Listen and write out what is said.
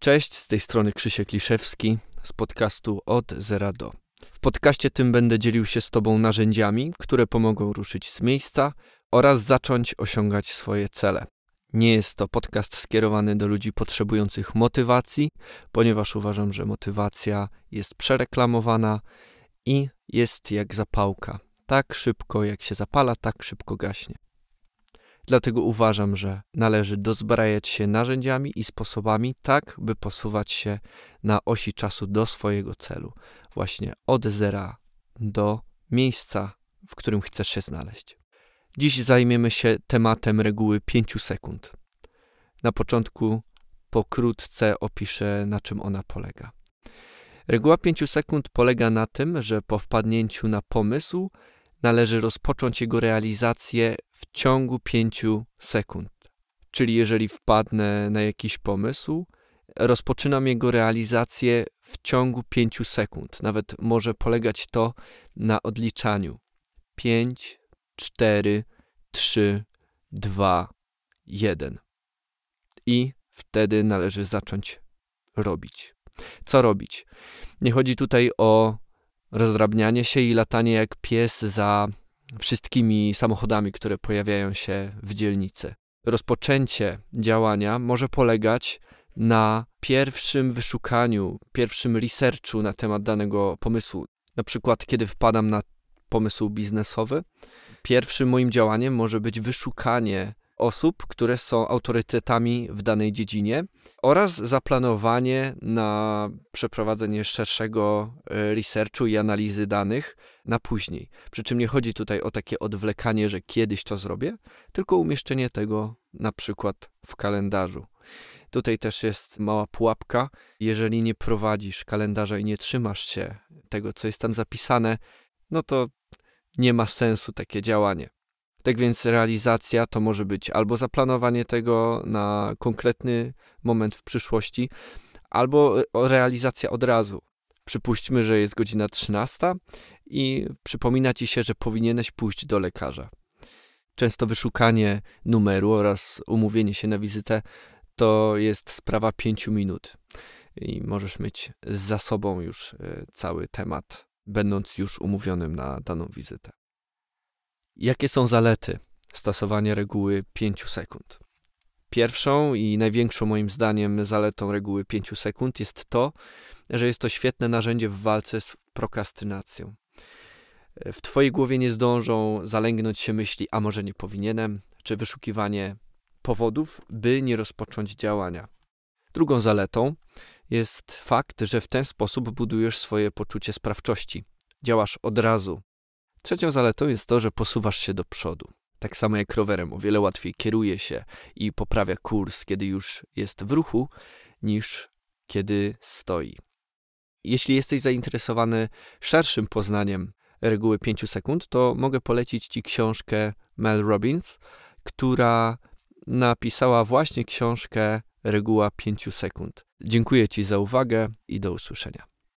Cześć, z tej strony Krzysiek Liszewski z podcastu Od Zera do. W podcaście tym będę dzielił się z Tobą narzędziami, które pomogą ruszyć z miejsca oraz zacząć osiągać swoje cele. Nie jest to podcast skierowany do ludzi potrzebujących motywacji, ponieważ uważam, że motywacja jest przereklamowana i jest jak zapałka. Tak szybko jak się zapala, tak szybko gaśnie. Dlatego uważam, że należy dozbrajać się narzędziami i sposobami tak, by posuwać się na osi czasu do swojego celu, właśnie od zera do miejsca, w którym chcesz się znaleźć. Dziś zajmiemy się tematem reguły 5 sekund. Na początku pokrótce opiszę, na czym ona polega. Reguła 5 sekund polega na tym, że po wpadnięciu na pomysł należy rozpocząć jego realizację w ciągu 5 sekund. Czyli jeżeli wpadnę na jakiś pomysł, rozpoczynam jego realizację w ciągu 5 sekund. Nawet może polegać to na odliczaniu. 5, 4, 3, 2, 1. I wtedy należy zacząć robić. Co robić? Nie chodzi tutaj o rozdrabnianie się i latanie jak pies za wszystkimi samochodami, które pojawiają się w dzielnicy. Rozpoczęcie działania może polegać na pierwszym wyszukaniu, pierwszym researchu na temat danego pomysłu. Na przykład, kiedy wpadam na pomysł biznesowy, pierwszym moim działaniem może być wyszukanie osób, które są autorytetami w danej dziedzinie oraz zaplanowanie na przeprowadzenie szerszego e, researchu i analizy danych na później. Przy czym nie chodzi tutaj o takie odwlekanie, że kiedyś to zrobię, tylko umieszczenie tego na przykład w kalendarzu. Tutaj też jest mała pułapka. Jeżeli nie prowadzisz kalendarza i nie trzymasz się tego, co jest tam zapisane, no to nie ma sensu takie działanie. Tak więc realizacja to może być albo zaplanowanie tego na konkretny moment w przyszłości, albo e, realizacja od razu. Przypuśćmy, że jest godzina 13 i przypomina ci się, że powinieneś pójść do lekarza. Często wyszukanie numeru oraz umówienie się na wizytę to jest sprawa 5 minut i możesz mieć za sobą już e, cały temat, będąc już umówionym na daną wizytę. Jakie są zalety stosowania reguły 5 sekund? Pierwszą i największą moim zdaniem zaletą reguły 5 sekund jest to, że jest to świetne narzędzie w walce z prokrastynacją. W Twojej głowie nie zdążą zalęgnąć się myśli, a może nie powinienem, czy wyszukiwanie powodów, by nie rozpocząć działania. Drugą zaletą jest fakt, że w ten sposób budujesz swoje poczucie sprawczości. Działasz od razu, Trzecią zaletą jest to, że posuwasz się do przodu. Tak samo jak rowerem, o wiele łatwiej kieruje się i poprawia kurs, kiedy już jest w ruchu, niż kiedy stoi. Jeśli jesteś zainteresowany szerszym poznaniem reguły 5 sekund, to mogę polecić Ci książkę Mel Robbins, która napisała właśnie książkę Reguła 5 sekund. Dziękuję Ci za uwagę i do usłyszenia.